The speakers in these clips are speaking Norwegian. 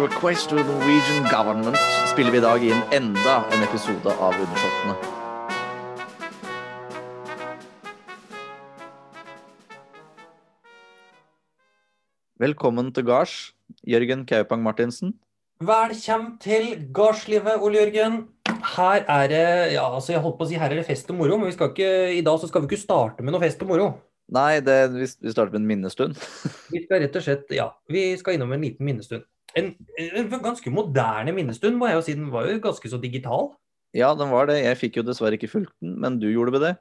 request to the Norwegian government spiller vi i dag inn enda en episode av Undersåttene. Velkommen til gards, Jørgen Kaupang Martinsen. Velkommen til gardslivet, Ole Jørgen. Her er det ja, altså jeg holdt på å si her er det fest og moro, men vi skal ikke, i dag så skal vi ikke starte med noe fest og moro. Nei, det, vi vi starter med en minnestund. Vi skal rett og slett, ja, vi skal innom en liten minnestund. En, en ganske moderne minnestund, må jeg jo si. Den var jo ganske så digital. Ja, den var det. Jeg fikk jo dessverre ikke fulgt den, men du gjorde vel det?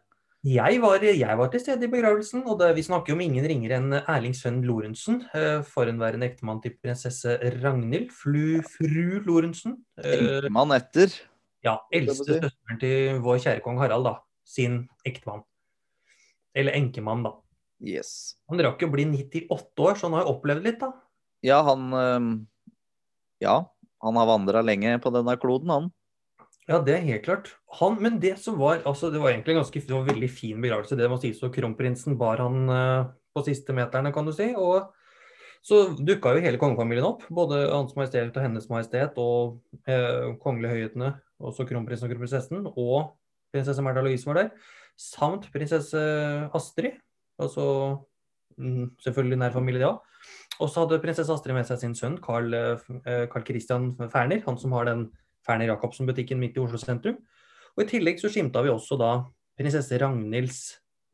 Jeg var, jeg var til stede i begravelsen, og det, vi snakker om ingen ringere enn Erling Sønn Lorentzen. eh, Forhenværende ektemann til prinsesse Ragnhild, flu, fru Lorentzen. Eh, Enkemann etter. Ja, eldste søsteren til vår kjære kong Harald, da. Sin ektemann. Eller enkemann, da. Yes. Han rakk jo bli 98 år, så han har jo opplevd litt, da. Ja, han øhm, Ja, han har vandra lenge på denne kloden, han. Ja, det er helt klart. Han, men det som var altså Det var egentlig en ganske det var en veldig fin begravelse, det må sies. Og kronprinsen bar han uh, på siste meterne, kan du si. Og så dukka jo hele kongefamilien opp. Både Hans Majestet og Hennes Majestet og uh, kongelige høyhetene, også kronprinsen og kronprinsessen. Og prinsesse Märtha Louise var der. Samt prinsesse Astrid. Altså mm, selvfølgelig nær familie, òg. Og så hadde prinsesse Astrid med seg sin sønn Carl, eh, Carl Christian Ferner, han som har den Ferner Jacobsen-butikken midt i Oslo sentrum. Og I tillegg så skimta vi også da prinsesse Ragnhilds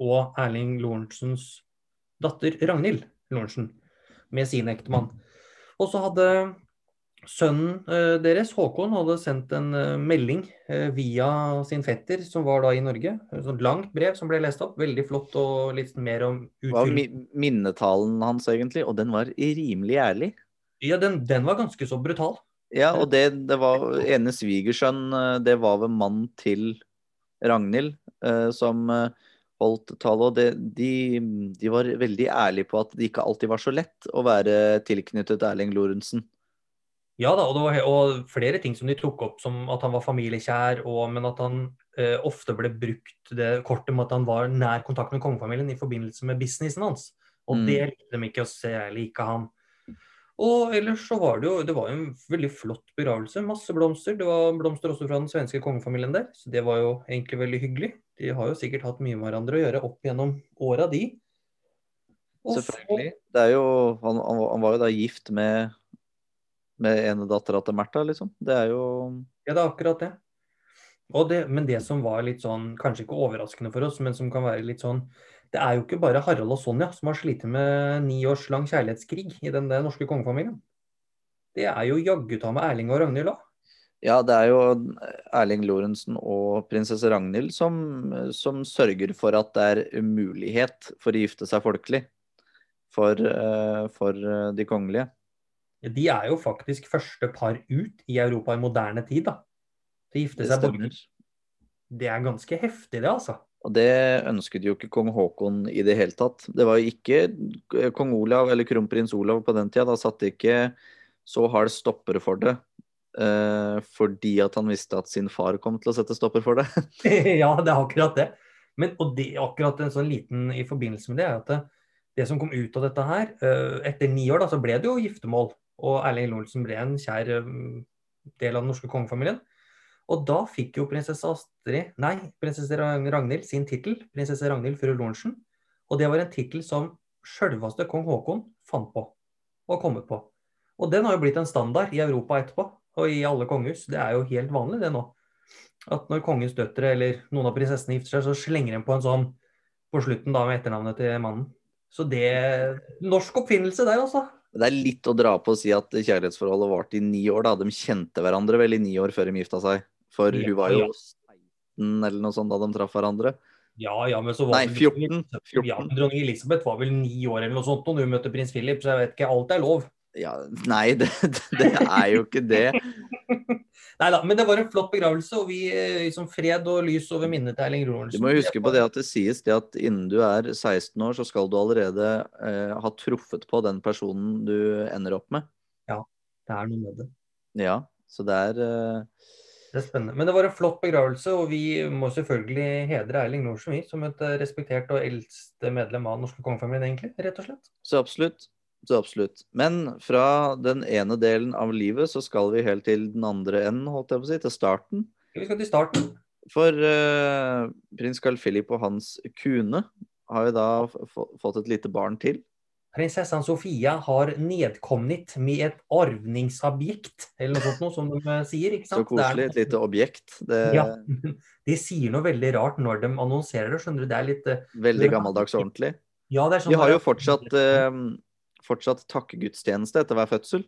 og Erling Lorentzens datter Ragnhild Lorentzen med sin ektemann. Og så hadde sønnen eh, deres, Håkon, hadde sendt en eh, melding eh, via sin fetter, som var da i Norge. Et sånt langt brev som ble lest opp. Veldig flott og litt mer om Det var mi minnetalen hans, egentlig, og den var rimelig ærlig. Ja, den, den var ganske så brutal. Ja, og det, det var ene svigersønn, det var vel mann til Ragnhild, som holdt tale, og det, de, de var veldig ærlige på at det ikke alltid var så lett å være tilknyttet Erling Lorentzen. Ja da, og, det var, og flere ting som de tok opp, som at han var familiekjær, og, men at han eh, ofte ble brukt det kortet med at han var nær kontakt med kongefamilien i forbindelse med businessen hans. Og Mm. det likte de ikke å se, like han. Og ellers så var det jo det var jo en veldig flott begravelse. Masse blomster. Det var blomster også fra den svenske kongefamilien der, så det var jo egentlig veldig hyggelig. De har jo sikkert hatt mye med hverandre å gjøre opp gjennom åra, de. Og så- Selvfølgelig. Det er jo, han, han, han var jo da gift med, med ene dattera til Märtha, liksom. Det er jo Ja, det er akkurat det. Og det. Men det som var litt sånn, kanskje ikke overraskende for oss, men som kan være litt sånn Det er jo ikke bare Harald og Sonja som har slitt med ni års lang kjærlighetskrig i den der norske kongefamilien. Det er jo jaggu ta med Erling og Ragnhild òg. Ja, det er jo Erling Lorentzen og prinsesse Ragnhild som, som sørger for at det er mulighet for å gifte seg folkelig for, eh, for eh, de kongelige. De er jo faktisk første par ut i Europa i moderne tid, da. Til å gifte Det seg borger. Det er ganske heftig, det, altså. Og det ønsket jo ikke kong Haakon i det hele tatt. Det var jo ikke eh, kong Olav eller kronprins Olav på den tida. Da satte ikke så hard stopper for det. eh, fordi at han visste at sin far kom til å sette stopper for det. ja, det er akkurat det. Men, og det, akkurat en sånn liten i forbindelse med det, er at det, det som kom ut av dette her eh, Etter ni år da, så ble det jo giftermål, og Erling Lorentzen ble en kjær eh, del av den norske kongefamilien. Og da fikk jo prinsesse Astrid, nei, prinsesse Ragnhild sin tittel, prinsesse Ragnhild fru Lorentzen. Og det var en tittel som sjølveste kong Haakon fant på og kommet på. Og den har jo blitt en standard i Europa etterpå, og i alle kongehus. Det er jo helt vanlig det nå. At når kongens døtre eller noen av prinsessene gifter seg, så slenger en på en sånn på slutten da med etternavnet til mannen. Så det Norsk oppfinnelse der, altså. Det er litt å dra på å si at kjærlighetsforholdet varte i ni år. da. De kjente hverandre vel i ni år før de gifta seg. For Ja, hun var jo ja. 16 eller noe sånt da de traff hverandre. Ja, ja, men så var Nei, 14. 14. Ja, Dronning Elisabeth var vel ni år eller noe sånt når hun møtte prins Philip, så jeg vet ikke. Alt er lov. Ja, nei, det, det er jo ikke det. Nei da, men det var en flott begravelse, og vi liksom fred og lys over minnet til Erling Lorentzen. Du må huske på det at det sies det at innen du er 16 år, så skal du allerede eh, ha truffet på den personen du ender opp med. Ja, Det er noe med det. Ja, så det er eh, Det er spennende. Men det var en flott begravelse, og vi må selvfølgelig hedre Erling Lorentzen vi, som et eh, respektert og eldste medlem av den norske kongefamilien, egentlig. Rett og slett. Så absolutt. Så absolutt. Men fra den ene delen av livet så skal vi helt til den andre enden, holdt jeg på å si, til starten. Vi skal til starten. For uh, prins Carl Philip og hans kune har jo da fått et lite barn til. Prinsessan Sofia har nedkommet med et arvningsobjekt, eller noe sånt noe som de eh, sier. ikke sant? Er koselig. Et lite objekt. Det Ja. De sier noe veldig rart når de annonserer det. skjønner du? Det er litt eh, veldig gammeldags og ordentlig. Ja, det er sånn Vi har jo fortsatt, eh, fortsatt takkegudstjeneste etter hver fødsel.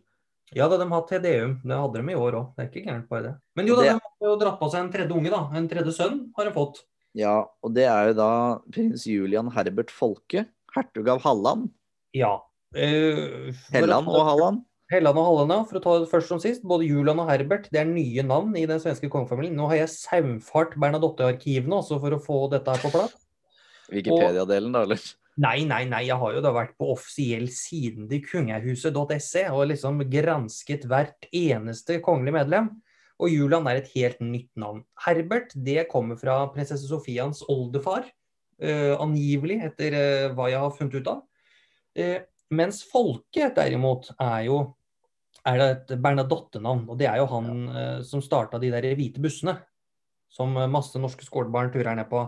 Ja, da de har TDM Det hadde de i år òg. Det er ikke gærent bare det. Men jo da, Det- de har jo dratt på seg en tredje unge, da. En tredje sønn har de fått. Ja, og det er jo da prins Julian Herbert Folke, hertug av Halland. Ja. Eh, Helland og Halland. Helland og Halland, ja. For å ta det først som sist. Både Julian og Herbert det er nye navn i den svenske kongefamilien. Nå har jeg saumfart Bernadotte-arkivene også for å få dette her på plass. Wikipedia-delen, da, eller? Nei, nei, nei. Jeg har jo da vært på offisiell siden til kongehuset.se og liksom gransket hvert eneste kongelige medlem. Og Julian er et helt nytt navn. Herbert det kommer fra prinsesse Sofians oldefar. Uh, angivelig, etter uh, hva jeg har funnet ut av. Uh, mens Folke derimot er jo er det et Bernadotte-navn. Og det er jo han som starta de der hvite bussene. Som masse norske skolebarn turer ned på.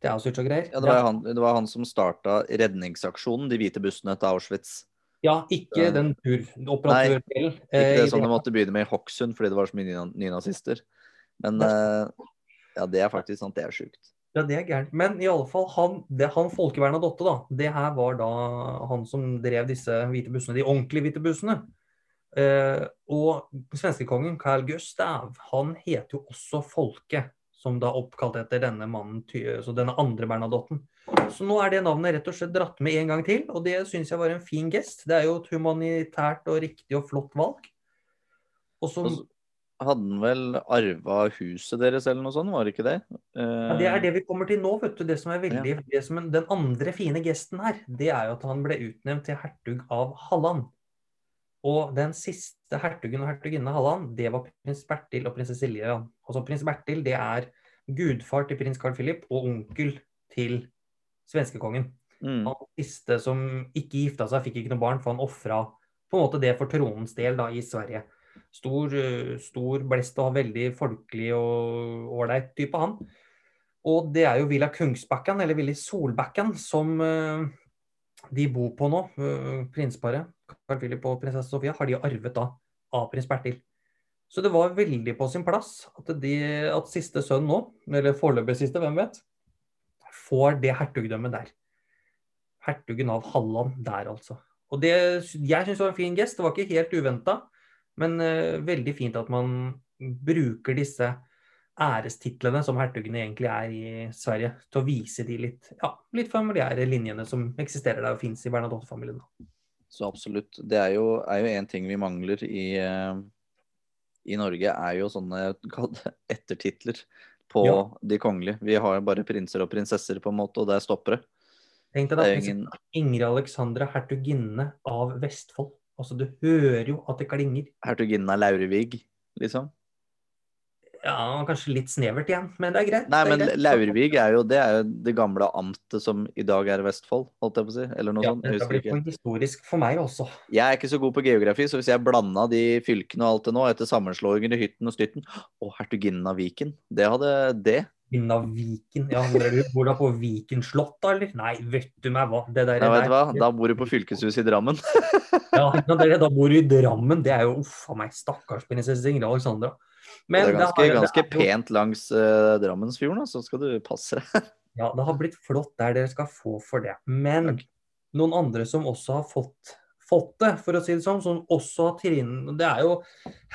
Det er og greier. Ja, det, var han, det var han som starta redningsaksjonen, de hvite bussene til Auschwitz. Ja, ikke den den turoperatørdelen. Ikke eh, det som de måtte begynne med i Hokksund fordi det var så mye nyna- nynazister. Men eh, ja, det er faktisk sant. Det er sjukt. Ja, det er gærent. Men i alle fall, han, det, han Folke Dotte, da, det her var da han som drev disse hvite bussene, de ordentlige hvite bussene. Eh, og svenskekongen Carl Gustav, han heter jo også Folke, som da oppkalt etter denne mannen, så denne andre Bernadotten. Så nå er det navnet rett og slett dratt med en gang til, og det syns jeg var en fin gest. Det er jo et humanitært og riktig og flott valg. Og så hadde han vel arva huset deres eller noe sånt, var det ikke det? Uh... Ja, det er det vi kommer til nå, vet du. Det som er veldig, det som, den andre fine gesten her, det er jo at han ble utnevnt til hertug av Halland. Og den siste hertugen og hertuginne av Halland, det var prins Bertil og prinsesse Lillian. Altså prins Bertil, det er gudfar til prins Carl Philip og onkel til svenskekongen. mm, Han siste som ikke gifta seg, fikk ikke noe barn, for han ofra på en måte det for tronens del da, i Sverige. Stor, eh, stor blest og veldig folkelig og ålreit type, han. Og det er jo Villa Kungsbakken, eller Villa Solbakken, som eh, de bor på nå. eh, Prinsparet, Carl Philip og prinsesse Sofia, har de arvet da av prins Bertil. Så det var veldig på sin plass at, de, at siste sønn nå, eller foreløpig siste, hvem vet, får det hertugdømmet der. Hertugen av Halland der, altså. Og det, jeg syns var en fin gest. Det var ikke helt uventa, men uh, veldig fint at man bruker disse ærestitlene som hertugene egentlig er i Sverige, til å vise de litt, ja, litt familiære linjene som eksisterer der og fins i Bernadotte-familien. Så absolutt. Det er jo en ting vi mangler i, eh, i Norge, er jo sånne ettertitler på Ja. de kongelige. Vi har jo bare prinser og prinsesser, på en måte, og der stopper det. Tenk deg da, er jo ingen Ingrid Alexandra, hertuginne av Vestfold. Altså, du hører jo at det klinger. hertuginnen av Laurevig, liksom. Ja, kanskje litt snevert igjen, men det er greit. Nei, men greit. Laurvig er jo det, er jo det gamle amtet som i dag er Vestfold, holdt jeg på å si. Eller noe Ja, sånt. Ja, husker blir for historisk for meg også. Jeg er ikke så god på geografi, så hvis jeg blanda de fylkene og alt det nå, etter sammenslåingen i hytten og stytten Å, hertuginnen av Viken. Det hadde det. Av Viken. Ja? Bor du på Viken slott, da, eller? Nei, vet du meg hva. Det der, Nei, vet du hva? Da bor du på fylkeshuset i Drammen. Ja, det er det- da bor du i Drammen. Det er jo uff a meg, stakkars prinsesse Ingrid Alexandra. Men det er ganske, har ganske det er pent langs uh, Drammensfjorden, så skal du passe deg. Ja, det har blitt flott der. Dere skal få for det. Men Takk. noen andre som også har fått, fått det, for å si det sånn, som også har trinn Det er jo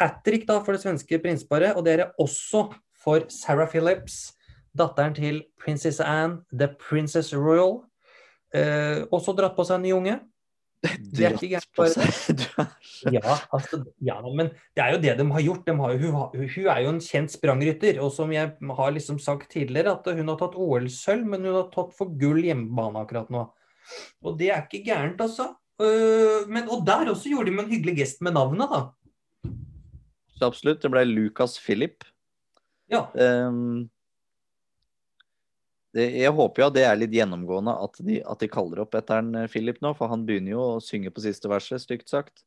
hat trick da, for det svenske prinsparet, og det er det også for Sarah Phillips, datteren til prinsesse Anne, The Princess Royal. Eh, også dratt på seg en ny unge. Er ikke gærent. Er Ja, altså, ja, men det er jo det de har gjort. De har, jo- hun, hun er jo en kjent sprangrytter. Og som jeg har liksom sagt tidligere, at hun har tatt OL-sølv, men hun har tatt for gull hjemmebane akkurat nå. Og det er ikke gærent, altså. Øh, men, og der også gjorde de med en hyggelig gest med navnet, da. Så absolutt. Det ble Lucas Philip. Ja. Um, Det, jeg håper jo at det er litt gjennomgående at de, at de kaller opp etter han eh, Philip nå, for han begynner jo å synge på siste verset, stygt sagt.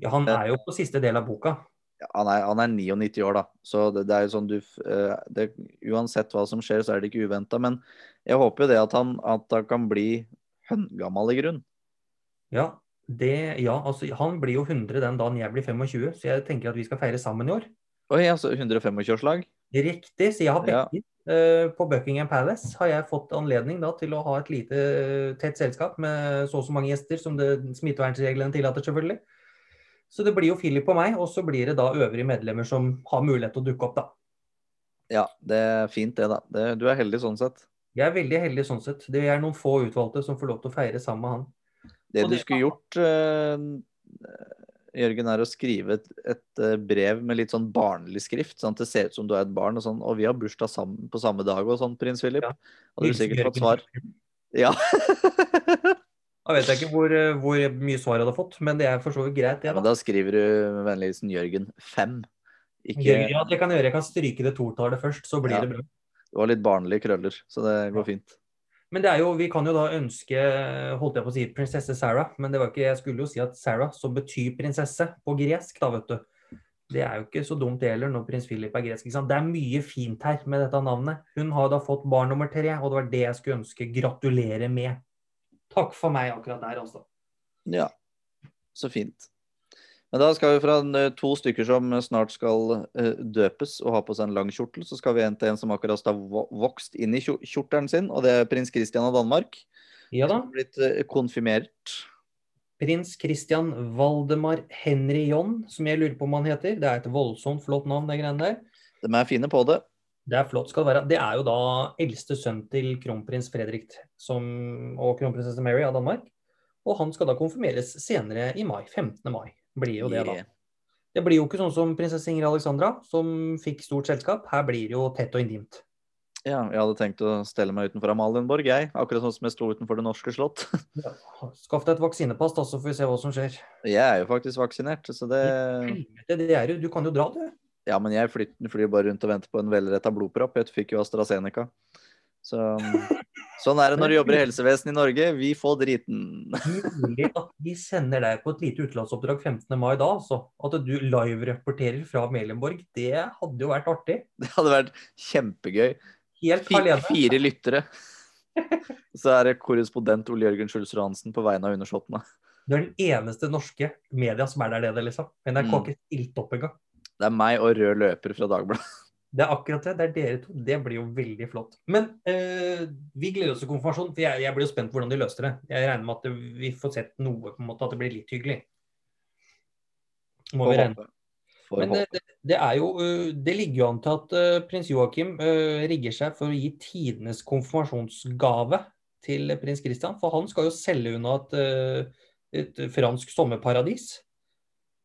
Ja, han er jo på siste del av boka. Ja, han, er, han er 99 år, da, så det, det er jo sånn du eh, det, Uansett hva som skjer, så er det ikke uventa. Men jeg håper jo det at han, at han kan bli høngammal i grunn. Ja, det, ja, altså han blir jo 100 den dagen jeg blir 25, så jeg tenker at vi skal feire sammen i år. Oi, altså 125-årslag? Riktig, så jeg har Ja. penger. Eh, På Buckingham Palace har jeg fått anledning da til å ha et lite eh, tett selskap med så og så mange gjester som det smittevernreglene tillater, selvfølgelig. Så det blir jo Philip og meg, og så blir det da øvrige medlemmer som har mulighet til å dukke opp, da. Ja, det er fint det, da. Det, du er heldig sånn sett. Jeg er veldig heldig sånn sett. Det er noen få utvalgte som får lov til å feire sammen med han. Det det du skulle gjort, eh, Jørgen, er å skrive et, et eh, brev med litt sånn barnlig skrift, sånn at det ser ut som du er et barn. Og sånn, og vi har bursdag sammen på samme dag og sånn, prins Philip. Ja. Hadde du sikkert fått svar. Ja. Da vet jeg ikke hvor, eh, hvor mye svar jeg hadde fått, men det er for så vidt greit, ja men da. skriver du med vennlig hilsen Jørgen 5. Ikke Jørgen, Ja, det kan jeg gjøre. Jeg kan stryke det totallet først, så blir Ja. det bra. Du har litt barnlige krøller, så det går fint. Men det er jo, vi kan jo da ønske, holdt jeg på å si, prinsesse Sarah, men det var ikke, jeg skulle jo si at Sarah, som betyr prinsesse på gresk, da, vet du. Det er jo ikke så dumt det heller når prins Philip er gresk. Det er mye fint her med dette navnet. Hun har da fått barn nummer tre, og det var det jeg skulle ønske gratulere med. Takk for meg akkurat der, altså. Ja, så fint. Men da skal vi fra to stykker som snart skal eh, døpes og ha på seg en lang kjortel, så skal vi en til en som akkurat har vokst inn i kjortelen sin, og det er prins Christian av Danmark. Ja da. Som har blitt eh, konfirmert. Prins Christian Valdemar Henry John, som jeg lurer på om han heter. Det er et voldsomt flott navn, det greiene der. De er fine på det. Det er flott skal det være. Det er jo da eldste sønn til kronprins Fredrik som, og kronprinsesse Mary av Danmark. Og han skal da konfirmeres senere i mai. 15. mai blir jo det, da. Det blir jo ikke sånn som prinsesse Ingrid Alexandra, som fikk stort selskap. Her blir det jo tett og intimt. Ja, jeg hadde tenkt å stelle meg utenfor Amalienborg, jeg. Akkurat sånn som jeg sto utenfor det norske slott. Ja. Skaff deg et vaksinepass, da, så får vi se hva som skjer. Jeg er jo faktisk vaksinert, så det det er jo Du kan jo dra, du. Ja, men jeg flyr, flyr bare rundt og venter på en velretta blodpropp. Jeg fikk jo AstraZeneca. Så sånn er det når du jobber i helsevesenet i Norge. Vi får driten. Mulig at vi sender deg på et lite utenlandsoppdrag 15. mai da, altså. At du live-rapporterer fra Melenborg. det hadde jo vært artig. Det hadde vært kjempegøy. Helt alene. Fire lyttere. Så er det korrespondent Ole Jørgen Schulzrud Hansen på vegne av undersåttene. Du er den eneste norske media som er der nede, liksom. NRK har Mm. ikke stilt opp engang. Det er meg og rød løper fra Dagbladet. Det er akkurat det. Det er dere to. Det blir jo veldig flott. Men eh, vi gleder oss til konfirmasjon, for jeg, jeg blir jo spent på hvordan de løser det. Jeg regner med at det, vi får sett noe, på en måte, at det blir litt hyggelig. Må for vi regne med. Men det, det, det er jo øh, Det ligger jo an til at øh, prins Joakim uh, rigger seg for å gi tidenes konfirmasjonsgave til prins Christian. For han skal jo selge unna et, et fransk sommerparadis.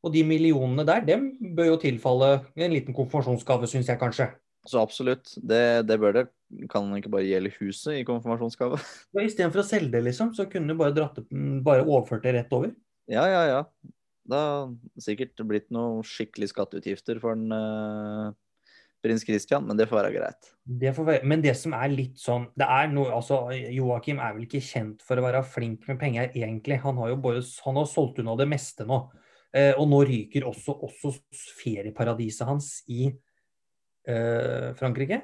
Og de millionene der, dem bør jo tilfalle en liten konfirmasjonsgave, syns jeg kanskje. Så absolutt. Det, det bør det. Kan ikke bare gjelde huset i konfirmasjonsgave? Ja, Istedenfor å selge det, liksom, så kunne du bare, dratt bare overført det rett over. Ja, ja, ja. Da har sikkert blitt noen skikkelig skatteutgifter for en, uh, prins Christian, men det får være greit. Det får være, men det som er litt sånn det er noe, altså Joakim er vel ikke kjent for å være flink med penger, egentlig. Han har jo bare, han har solgt unna det meste nå. Eh, og nå ryker også, også ferieparadiset hans i eh, Frankrike.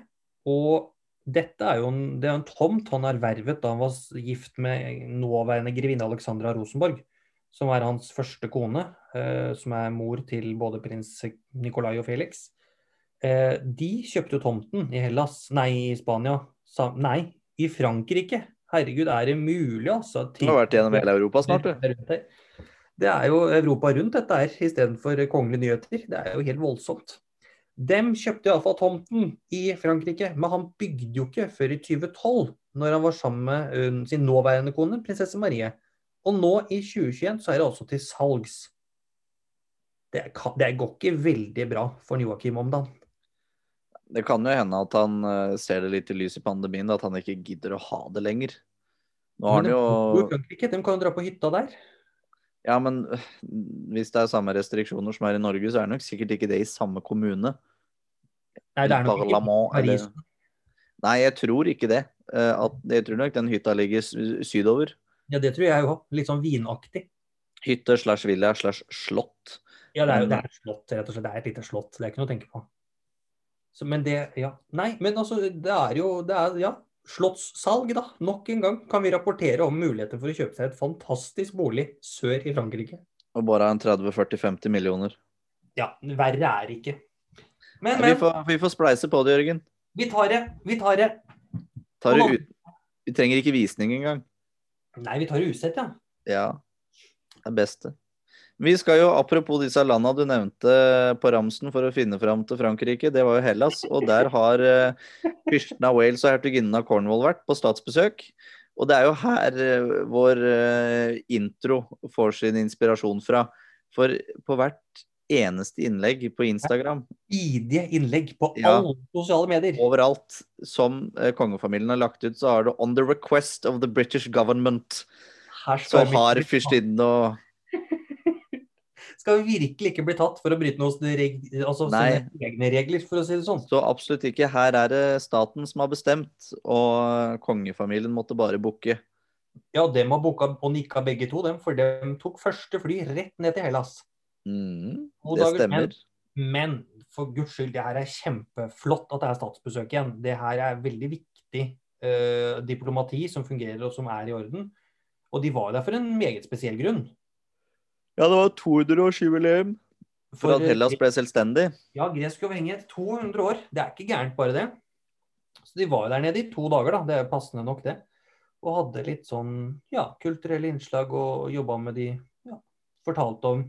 Og dette er jo en, det er en tomt han ervervet da han var gift med nåværende grevinne Alexandra Rosenborg, som er hans første kone, eh, som er mor til både prins Nicolai og Felix. Eh, de kjøpte jo tomten i Hellas, nei, i Spania. Sa, nei, i Frankrike. Herregud, er det mulig, altså? Du har vært gjennom hele Europa snart, du. Det er jo Europa rundt dette her, istedenfor kongelige nyheter. Det er jo helt voldsomt. Dem kjøpte iallfall tomten i Frankrike, men han bygde jo ikke før i 2012, når han var sammen med sin nåværende kone, prinsesse Marie. Og nå i 2021 så er det altså til salgs. Det, kan, det går ikke veldig bra for Joakim om dagen. Det kan jo hende at han eh, ser det litt i lys i pandemien, at han ikke gidder å ha det lenger. Nå har han jo Frankrike, de kan jo dra på hytta der. Ja, men øh, hvis det er samme restriksjoner som er i Norge, så er det nok sikkert ikke det i samme kommune. Nei, det er nok ikke Paris. eller- Nei, jeg tror ikke det. eh, at jeg tror nok den hytta ligger sydover. Ja, det tror jeg òg. Litt sånn vinaktig. Hytte slash villa slash slott. Ja, det er jo det er et slott, rett og slett. Det er et lite slott. Det er ikke noe å tenke på. Så, men det Ja. Nei, men altså, det er jo det er, Ja. Slottssalg, da. Nok en gang kan vi rapportere om muligheter for å kjøpe seg et fantastisk bolig sør i Frankrike. Og bare en 30-40-50 millioner. Ja, verre er det ikke. Men, Vi får, vi får spleise på det, Jørgen. Vi tar det. Vi tar det. Tar det. Vi trenger ikke visning engang. Nei, vi tar det usett, ja. Ja. Det er best, det. Vi skal jo, apropos disse landene du nevnte på ramsen for å finne fram til Frankrike, det var jo Hellas. Og der har eh, fyrsten av Wales og hertuginnen av Cornwall vært på statsbesøk. Og det er jo her eh, vår eh, intro får sin inspirasjon fra. For på hvert eneste innlegg på Instagram, Idige innlegg på Ja. alle sosiale medier. overalt som kongefamilien har lagt ut, så har det 'On the request of the British government'. Så har fyrstinnen og Skal vi virkelig ikke bli tatt for å bryte noen altså, egne regler, for å si det sånn. Så absolutt ikke. Her er det staten som har bestemt, og kongefamilien måtte bare bukke. Ja, dem har booka og nikka begge to, dem, for de tok første fly rett ned til Hellas. Mm, det stemmer. Men for guds skyld, det her er kjempeflott at det er statsbesøk igjen. Det her er veldig viktig eh, diplomati som fungerer og som er i orden. Og de var der for en meget spesiell grunn. Ja, det var 200-årsjubileum for at Hellas ble selvstendig. Ja, gresk uavhengighet. 200 år. Det er ikke gærent, bare det. Så de var jo der nede i to dager, da. Det er passende nok, det. Og hadde litt sånn ja, kulturelle innslag og jobba med de ja, Fortalte om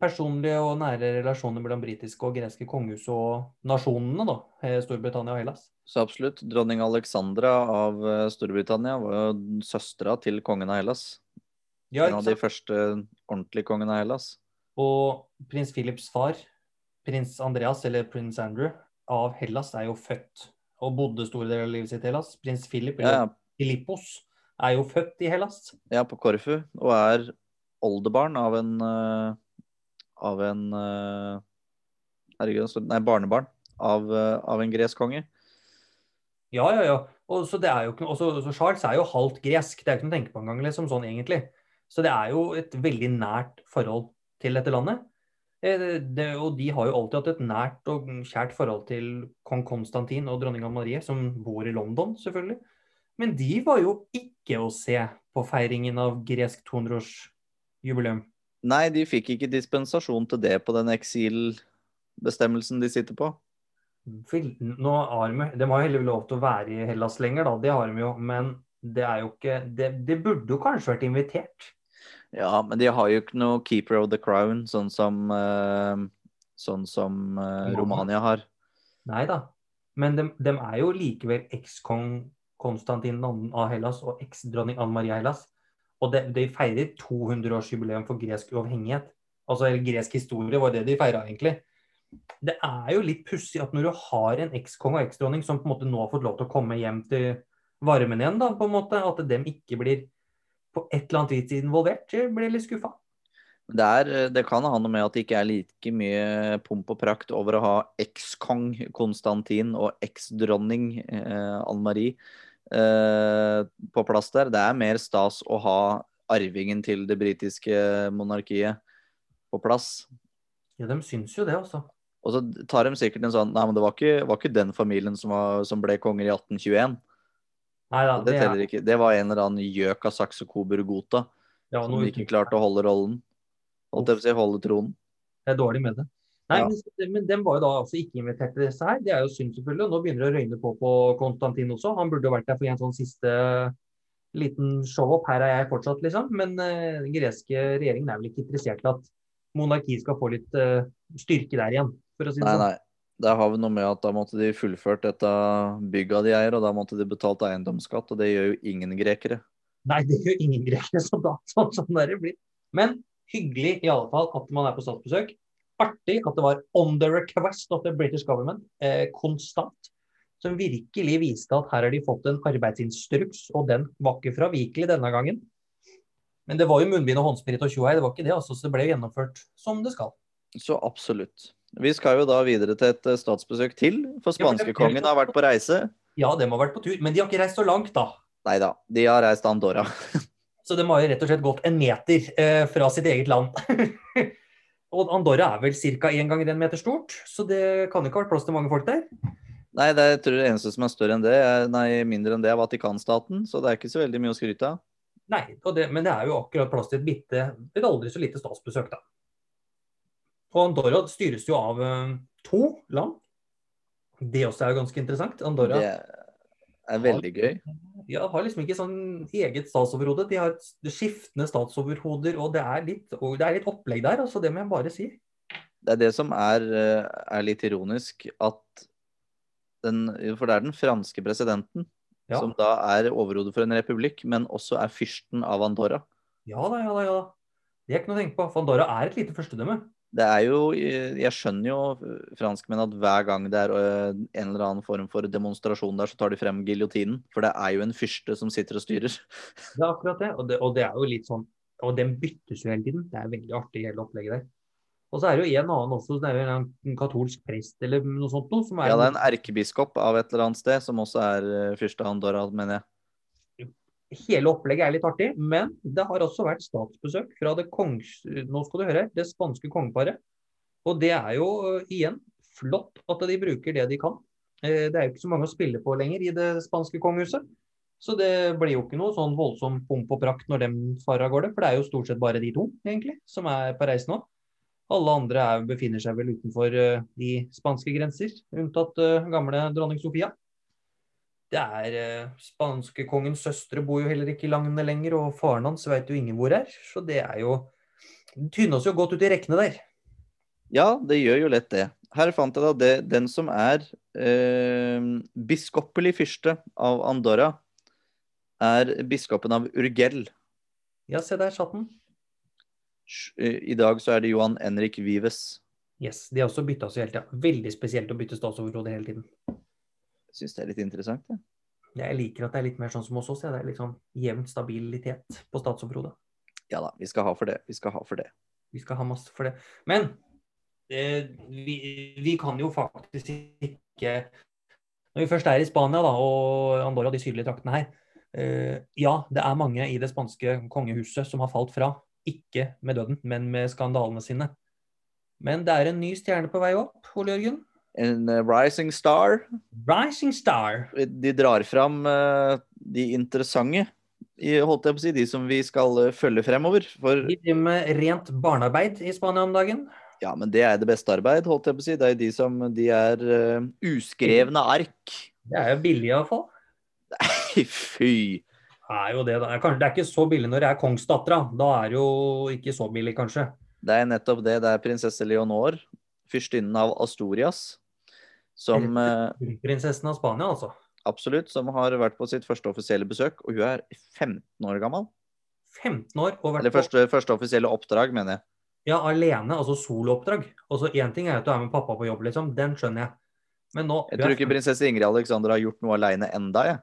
personlige og nære relasjoner mellom britiske og greske kongehus og nasjonene, da. eh, Storbritannia og Hellas. Så absolutt. Dronning Alexandra av eh, Storbritannia var jo søstera til kongen av Hellas. Ja, En av de første ordentlige kongene av Hellas. Og prins Philips far, prins Andreas, eller prins Andrew, av Hellas, er jo født og bodde store deler av livet sitt i Hellas. Prins Philip, Ja, eller Filippos, er jo født i Hellas. ja, på Korfu. Og er oldebarn av en eh, Av en eh, Herregud, nei, barnebarn av, eh, av en gresk konge. Ja, ja, ja. Og så jo Charles er jo halvt gresk, det er ikke noe å tenke på engang, liksom, sånn egentlig. Så det er jo et veldig nært forhold til dette landet. Eh, Det, det, og de har jo alltid hatt et nært og kjært forhold til kong Konstantin og dronning Anne Marie, som bor i London, selvfølgelig. Men de var jo ikke å se på feiringen av gresk 200-årsjubileum. Nei, de fikk ikke dispensasjon til det på den eksilbestemmelsen de sitter på. Nå har de, de har jo heller lov til å være i Hellas lenger, da. Det har de jo. Men det er jo ikke Det, det burde jo kanskje vært invitert. Ja, men de har jo ikke noe keeper of the crown, sånn som eh, Sånn som eh, Romania har. Nei da. Men de, de er jo likevel ekskong Konstantin II av Hellas og eksdronning Anne Marie Hellas. Og de, de feirer 200-årsjubileum for gresk uavhengighet. Altså gresk historie var det de feira, egentlig. Det er jo litt pussig at når du har en ekskong og eksdronning som på en måte nå har fått lov til å komme hjem til varmen igjen, da, på en måte, at dem ikke blir på et eller annet vis involvert. Jeg blir litt skuffa. Det, er, det kan ha noe med at det ikke er like mye pomp og prakt over å ha ekskong Konstantin og eksdronning eh, Anne Marie eh, på plass der. Det er mer stas å ha arvingen til det britiske monarkiet på plass. Ja, de syns jo det, altså. Og så tar de sikkert en sånn Nei, men det var ikke, var ikke den familien som, var, som ble konger i 1821. Nei det, Det teller er ikke. Det var en eller annen gjøk av Saxe Coburg ja, som ikke klarte å holde rollen. Holdt jeg på å si holde tronen. Jeg er dårlig med det. Nei, Ja. men, men den var jo da altså ikke invitert til disse her. Det er jo synd, selvfølgelig. Nå begynner det å røyne på på Konstantin også. Han burde jo vært der for en sånn siste liten show-up. Her er jeg fortsatt, liksom. Men uh, den greske regjeringen er vel ikke interessert i at monarkiet skal få litt uh, styrke der igjen, for å si det Nei, sånn. nei. Der har vi noe med at da måtte de fullført dette bygget de eier, og da måtte de betalt eiendomsskatt, og det gjør jo ingen grekere. Nei, det gjør ingen grekere, så da sånn, sånn det blir. Men hyggelig i alle fall at man er på statsbesøk. Artig at det var on the request of the British government, eh, konstant. Som virkelig viste at her har de fått en arbeidsinstruks, og den var ikke fravikelig denne gangen. Men det var jo munnbind og håndsprit og tjohei, det var ikke det, altså, så det ble gjennomført som det skal. Så absolutt. Vi skal jo da videre til et eh, statsbesøk til, for spanskekongen har vært på reise. Ja, de har vært på tur, men de har ikke reist så langt, da. Nei da, de har reist Andorra. Så de har jo rett og slett gått en meter eh, fra sitt eget land. og Andorra er vel ca. én gang en meter stort, så det kan ikke ha vært plass til mange folk der. Nei, det er, jeg tror det eneste som er større enn det, er, nei, mindre enn det, er Vatikanstaten. Så det er ikke så veldig mye å skryte av. Nei, det, men det er jo akkurat plass til et bitte, et aldri så lite statsbesøk, da. Og Andorra styres jo av uh, to land. Det også er jo ganske interessant. Andorra Det er veldig gøy. ja, har liksom ikke sånn eget statsoverhode. De har skiftende statsoverhoder, og det er litt, og det er litt opplegg der, altså. Det må jeg bare si. Det er det som er, eh, er litt ironisk, at den For det er den franske presidenten Ja. som da er overhode for en republikk, men også er fyrsten av Andorra. Ja da, ja da, ja da. Det er ikke noe å tenke på. For Andorra er et lite førstedømme. Det er jo Jeg skjønner jo franskmenn at hver gang det er øh, en eller annen form for demonstrasjon der, så tar de frem giljotinen. For det er jo en fyrste som sitter og styrer. Det er akkurat det. Og det, og det er jo litt sånn Og den byttes jo hele tiden. Det er veldig artig, hele opplegget der. Og så er det jo en annen også, det er jo en katolsk prest eller noe sånt noe, som er Ja, det er en erkebiskop av et eller annet sted som også er fyrste Andorra, mener jeg. Hele opplegget er litt artig, men det har også vært statsbesøk fra det kongs... Nå skal du høre, det spanske kongeparet. Og det er jo øh, igjen flott at de bruker det de kan. Eh, Det er jo ikke så mange å spille på lenger i det spanske kongehuset. Så det blir jo ikke noe sånn voldsom pomp og prakt når de farer av gårde, for det er jo stort sett bare de to, egentlig, som er på reise nå. Alle andre er, befinner seg vel utenfor øh, de spanske grenser, unntatt gamle dronning Sofia. Det er eh, Spanskekongens søstre bor jo heller ikke i Langene lenger, og faren hans vet jo ingen hvor er. Så det er jo det tynner oss jo godt ut i rekkene der. Ja, det gjør jo lett det. Her fant jeg da det, den som er eh, biskopelig fyrste av Andorra, er biskopen av Urgell. Ja, se der satt den. Eh, I dag så er det Johan Henrik Vives. Yes, De har også bytta seg hele tida. Veldig spesielt å bytte statsoverhode hele tiden. Syns det er litt interessant. Ja. Jeg liker at det er litt mer sånn som hos oss. Ja. Det er litt sånn jevn stabilitet på statsområdet. ja da, vi skal ha for det. Vi skal ha for det. Vi skal ha masse for det. Men eh, vi, vi kan jo faktisk ikke Når vi først er i Spania da, og Andorra, de sydlige traktene her eh, Ja, det er mange i det spanske kongehuset som har falt fra. Ikke med døden, men med skandalene sine. Men det er en ny stjerne på vei opp, Ole Jørgen. En eh, rising star. Rising Star. De drar fram eh, de interessante, holdt jeg på å si, de som vi skal eh, følge fremover. For De driver med rent barnearbeid i Spania om dagen. ja, men det er det beste arbeid, holdt jeg på å si. Det er de som de er uh, uskrevne ark. Det er jo billig iallfall. Fy. Det er jo det, da. Kanskje det er ikke så billig når det er kongsdattera. Da er det jo ikke så billig, kanskje. Det er nettopp det. Det er prinsesse Leonor, fyrstinnen av Asturias, som eh, Prinsessen av Spania, altså. absolutt som har vært på sitt første offisielle besøk, og hun er 15 år gammel. 15 år og vært Eller første, første offisielle oppdrag, mener jeg. ja, alene, altså solooppdrag. Altså Én ting er at du er med pappa på jobb, liksom. Den skjønner jeg. Men nå Jeg tror ikke prinsesse Ingrid Alexandra har gjort noe aleine enda, jeg.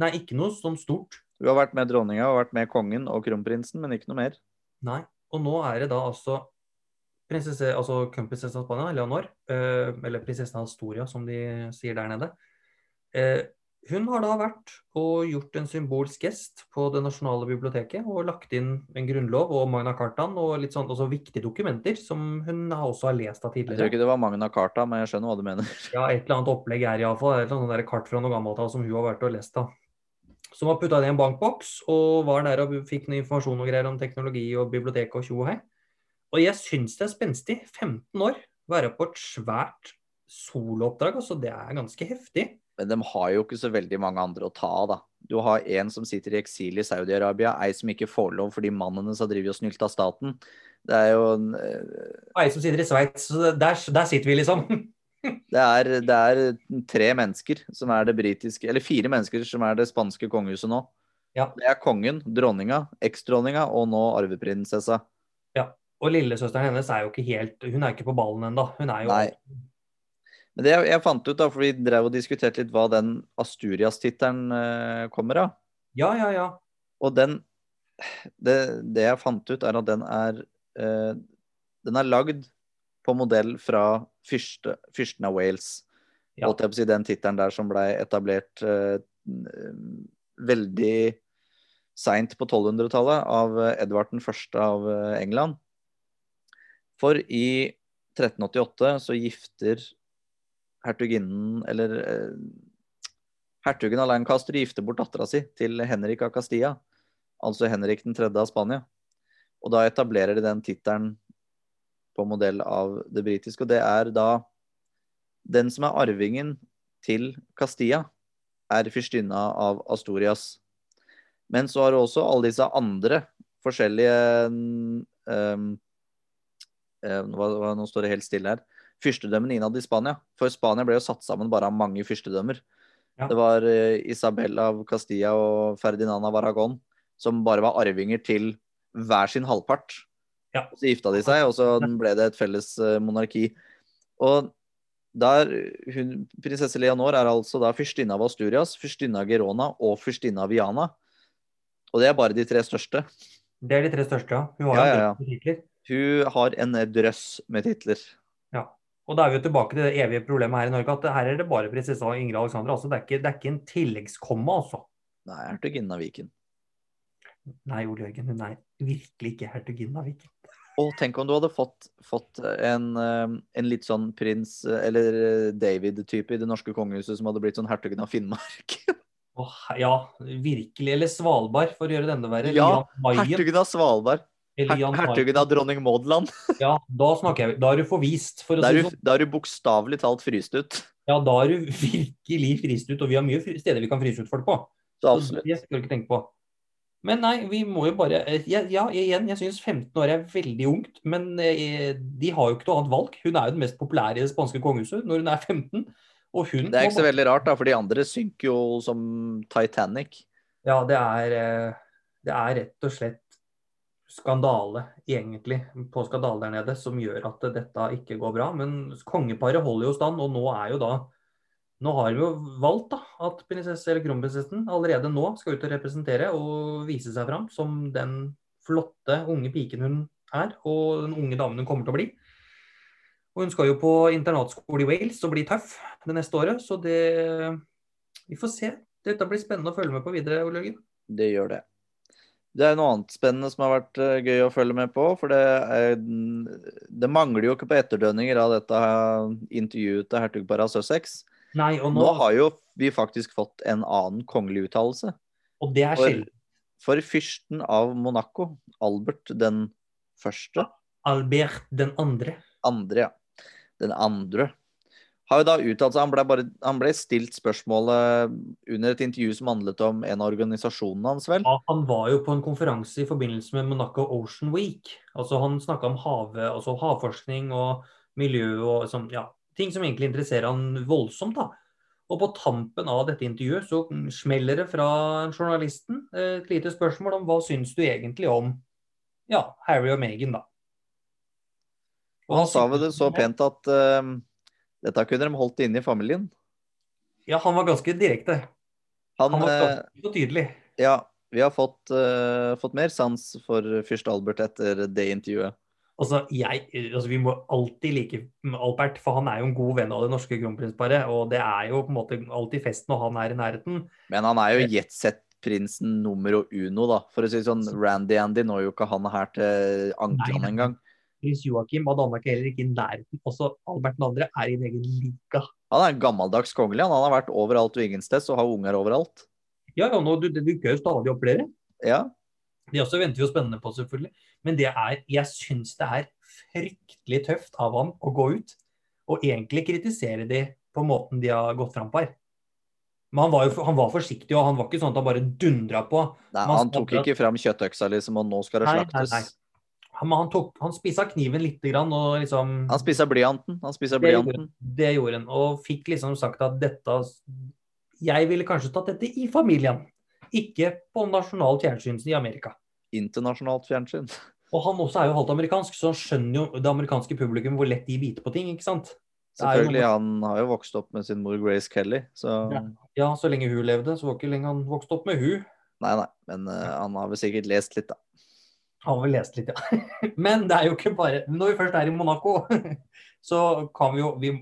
Nei, ikke noe sånn stort. Hun har vært med dronninga og vært med kongen og kronprinsen, men ikke noe mer. Nei. Og nå er det da altså prinsesse, altså kronprinsessen av Spania, Leonor, eh, eller prinsessen av Astoria, som de sier der nede. Eh, hun har da vært og gjort en symbolsk gest på det nasjonale biblioteket og lagt inn en grunnlov og Magna Cartaen og litt sånn også viktige dokumenter som hun også har lest av tidligere. Jeg tror ikke det var Magna Carta, men jeg skjønner hva du mener. Ja, et eller annet opplegg er iallfall. Et eller annet kart fra noe gammelt av som hun har vært og lest av. Som har putta i en bankboks og var der og fikk noe informasjon og greier om teknologi og bibliotek og tjo og hei. Og jeg syns det er spenstig. 15 år, være på et svært solooppdrag. Altså, det er ganske heftig. Men de har jo ikke så veldig mange andre å ta av, da. Du har en som sitter i eksil i Saudi-Arabia, ei som ikke får lov fordi mannen hennes har drevet og av staten. Det er jo en, eh, ei som sitter i Sveits, så der, der sitter vi, liksom. det er, det er tre mennesker som er det britiske Eller fire mennesker som er det spanske kongehuset nå. Ja. Det er kongen, dronninga, eksdronninga og nå arveprinsessa. Og lillesøsteren hennes er jo ikke helt Hun er ikke på ballen ennå. Hun er jo Nei. Men det jeg, jeg fant ut, da, for vi drev og diskuterte litt hva den Asturias-tittelen eh, kommer av. Ja, ja, ja. Og den det, det jeg fant ut, er at den er eh, Den er lagd på modell fra fyrste, fyrsten av Wales. Ja. Holdt jeg på å si den tittelen der som blei etablert eh, veldig seint på 1200-tallet av eh, Edvard den første av eh, England. For i 1388 så gifter hertuginnen, eller eh, Hertugen av Lancaster gifter bort dattera si til Henrik av Castilla, altså Henrik den tredje av Spania. Og da etablerer de den tittelen på modell av det britiske, og det er da den som er arvingen til Castilla, er fyrstinna av Astorias. Men så har du også alle disse andre forskjellige um, Nå står det helt stille her. Fyrstedømmene innad i Spania. For Spania ble jo satt sammen bare av mange fyrstedømmer. Ja. Det var uh, Isabel av Castilla og Ferdinand av Aragon som bare var arvinger til hver sin halvpart. Ja. Så gifta de seg, og så ble det et felles uh, monarki. Og der, hun, Prinsesse Leonor er altså da fyrstinne av Asturias, fyrstinne av Gerona og fyrstinne av Viana. Og det er bare de tre største. Det er de tre største, ja. Hun har Ja, ja, ja. Hun har en drøss med titler. Ja. Og da er vi jo tilbake til det evige problemet her i Norge, at her er det bare prinsessa Ingrid Alexandra. Altså, det, er ikke, det er ikke en tilleggskomma, altså. Nei, hertuginnen av Viken. Nei, Ole Jørgen, hun er virkelig ikke hertuginnen av Viken. Og tenk om du hadde fått, fått en, eh, en litt sånn prins eh, eller eh, David-type i det norske kongehuset som hadde blitt sånn hertugen av Finnmark. Oh, ja, virkelig. Eller Svalbard, for å gjøre det enda verre. Ja, hertugen av Svalbard. Hertugen av dronning Maud-land. Ja, da snakker jeg. Da er du forvist, for å Da si sånn. da er du bokstavelig talt fryst ut. Ja, da er du virkelig fryst ut, og vi har mye steder vi kan fryse ut folk på. Så Så absolutt. Det skal du ikke tenke på. Men nei, vi må jo bare eh, Ja, ja igjen, jeg syns 15 år er veldig ungt, men eh, de har jo ikke noe annet valg. Hun er jo den mest populære i det spanske kongehuset når hun er 15. Og hun Det er ikke så veldig rart, da, for de andre synker jo som Titanic. Ja, det er, eh, det er rett og slett skandale, egentlig, på skandale der nede, som gjør at dette ikke går bra. Men kongeparet holder jo stand, og nå er jo da Nå har vi jo valgt da, at prinsesse eller kronprinsessen allerede nå skal ut og representere og vise seg fram som den flotte unge piken hun er, og den unge damen hun kommer til å bli. Og hun skal jo på internatskole i Wales og bli tøff det neste året, så det Vi får se. Dette blir spennende å følge med på videre, Ole Jørgen. Det gjør det. Det er noe annet spennende som har vært eh, gøy å følge med på. For det, er, det mangler jo ikke på etterdønninger av dette intervjuet til hertugparet av Sussex. Nei, og, nå, Nå har jo vi faktisk fått en annen kongelig uttalelse. og det er For, for fyrsten av Monaco, Albert den første, Albert den andre. andre, ja. Den andre. Har jo da uttalt seg, han ble, bare, han ble stilt spørsmålet under et intervju som handlet om en av organisasjonene hans, vel? Ja, han var jo på en konferanse i forbindelse med Monaco Ocean Week. Altså Han snakka om havet, altså havforskning og miljø og sånn, ja, ting som egentlig interesserer han voldsomt. da. Og på tampen av dette intervjuet så smeller det fra journalisten eh, et lite spørsmål om hva syns du egentlig om ja, Harry og Meghan, da. Og han sa vel det så pent at eh, dette kunne de holdt inne i familien. Ja, han var ganske direkte. Han, Han var eh, ganske så tydelig. ja, vi har fått, uh, fått mer sans for fyrst Albert etter det intervjuet. Altså, jeg, altså, Vi må alltid like Albert, for han er jo en god venn av det norske kronprinsparet. Og det er jo på en måte alltid fest når han er i nærheten. Men han er jo jetset-prinsen numero uno, da. For å si sånn, Randy Andy når jo ikke han her til anklene engang. Prins Joakim og Danmark er heller ikke i nærheten. Også Albert 2. er i en egen liga. Han er en gammeldags kongelig. Han, har vært overalt og ingensteds og har unger overalt. Ja, ja, nå, du, det dukker jo stadig opp flere. Ja. Det også venter vi jo spennende på, selvfølgelig. Men det er, jeg syns det er fryktelig tøft av han å gå ut og egentlig kritisere de på måten de har gått fram på her. Men han var jo han var forsiktig, og han var ikke sånn at han bare dundra på. Nei, han tok ikke fram kjøttøksa liksom, og nå skal det Nei, nei, slaktes. nei. Han, han, tok, han spisa kniven lite grann og liksom Han spisa blyanten. Han spisa blyanten. Det gjorde han, og fikk liksom sagt at dette Jeg ville kanskje tatt dette i familien, ikke på nasjonalt fjernsyn i Amerika. Internasjonalt fjernsyn. Og han også er jo halvt amerikansk, så han skjønner jo det amerikanske publikum hvor lett de biter på ting, ikke sant? Selvfølgelig, Selvfølgelig. Han har jo vokst opp med sin mor Grace Kelly, så Ja. Ja, så lenge hun levde, så var ikke lenge han vokste opp med hun. Nei, nei. Men uh, han har vel sikkert lest litt, da. Har vel lest litt, ja. Men det er jo ikke bare Når vi først er i Monaco, så kan vi jo vi,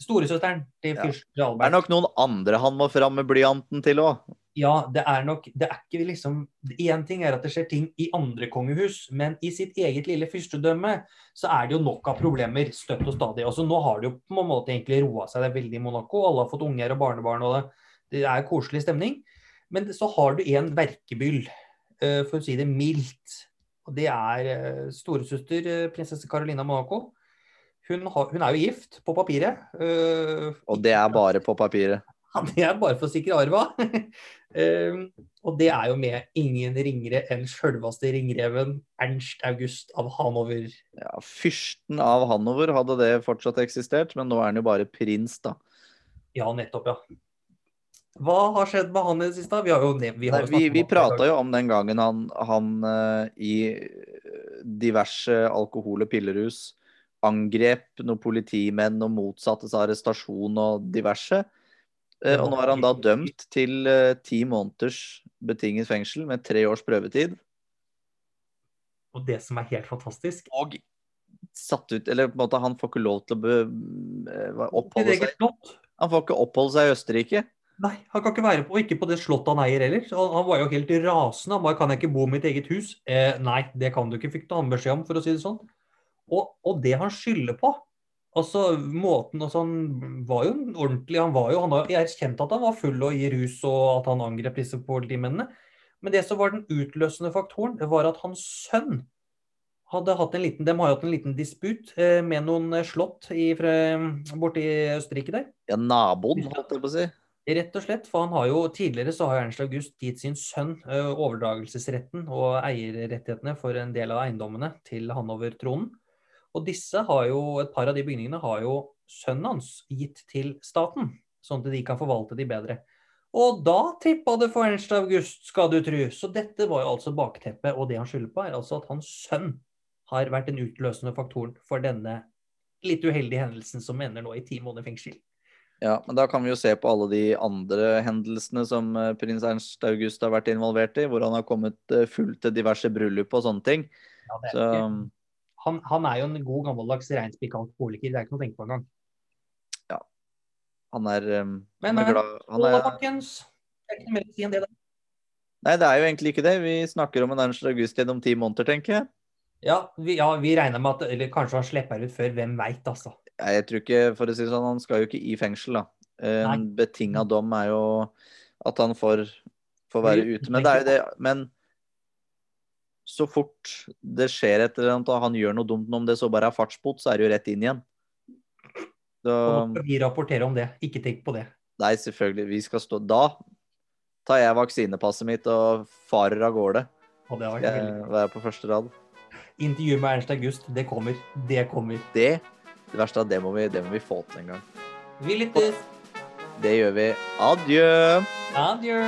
Storesøsteren til Ja. Albert Det er nok noen andre han må fram med blyanten til òg. Ja, det er nok Det er ikke liksom Én ting er at det skjer ting i andre kongehus, men i sitt eget lille fyrstedømme så er det jo nok av problemer støtt og stadig. Altså Nå har det jo på en måte egentlig roa seg. Det er veldig i Monaco. Alle har fått unger og barnebarn, og det, det er koselig stemning. Men så har du en verkebyll, eh, for å si det mildt. Og det er eh, storesøster eh, prinsesse Carolina Monaco. Hun, har, hun er jo gift på papiret. Uh, Og det er bare på papiret. ja, det er bare for å sikre arva. uh, og det er jo med ingen ringere enn sjølveste ringreven Ernst August av Hanover. Ja, Fyrsten av Hanover hadde det fortsatt eksistert, men nå er han jo bare prins, da. Ja, nettopp, ja. Hva har skjedd med han i det siste? Vi har jo, nevnt, vi har Nei, vi, vi prata jo om den gangen han, han uh, i eh, diverse alkohol- og pillerus angrep noen politimenn og motsatte seg arrestasjon og diverse. Uh, Og nå er han da dømt til ti måneders betinget fengsel med tre års prøvetid. Og det som er helt fantastisk Og satt ut Eller på en måte, han får ikke lov til å be, oppholde seg. Han får ikke oppholde seg i Østerrike. Nei, han kan ikke være på, ikke på det slottet han eier heller. Han, han var jo helt rasende. Han bare kan jeg ikke bo i mitt eget hus? Eh, nei, det kan du ikke, fikk han beskjed om, for å si det sånn. Og, og det han skylder på Altså, måten altså, Han var jo ordentlig Han var jo, han har erkjent at han var full og i rus, og at han angrep disse politimennene. Men det som var den utløsende faktoren, det var at hans sønn hadde hatt en liten, De har hatt en liten disput eh, med noen eh, slott i, borte i Østerrike der. Ja, naboen, holdt jeg på å si. Rett og slett, for han har jo Tidligere så har Ernst August gitt sin sønn overdragelsesretten og eierrettighetene for en del av eiendommene til Hanover-tronen. Og disse har jo, et par av de bygningene har jo sønnen hans gitt til staten, sånn at de kan forvalte de bedre. Og da tippa det for Ernst August, skal du tru. Så dette var jo altså bakteppet, og det han skylder på, er altså at hans sønn har vært den utløsende faktoren for denne litt uheldige hendelsen som ender nå i ti måneder fengsel. Ja, men da kan vi jo se på alle de andre hendelsene som eh, prins Ernst August har vært involvert i, hvor han har kommet fullt til diverse bryllup og sånne ting. Ja, det er Så han, han er jo en god gammeldags reinspikka alkoholiker. Det er ikke noe å tenke på engang. han er, eh, Men, han er men, glad han er, folkens. Det er ikke mer å si enn det. da. Nei, det er jo egentlig ikke det. Vi snakker om en Ernst August gjennom ti måneder, tenker jeg. Ja, vi, ja, vi regner med at Eller kanskje han slipper ut før. Hvem veit, altså. Nei, Jeg tror ikke, for å si det sånn, han skal jo ikke i fengsel, da. En betinga dom er jo at han får, får være ute. Men det er jo det Men så fort det skjer et eller annet, og han gjør noe dumt om det så bare er fartsbot, så er det jo rett inn igjen. Da, skal vi rapportere om det. Ikke tenk på det. Nei, selvfølgelig. Vi skal stå Da tar jeg vaksinepasset mitt og farer av gårde. Og det vært Jeg være på første rad. Intervju med Ernst August. Det kommer. Det kommer. Det, det verste er at det må vi, det må vi få til en gang. Vi lyttes. Det gjør vi. Adjø! Adjø.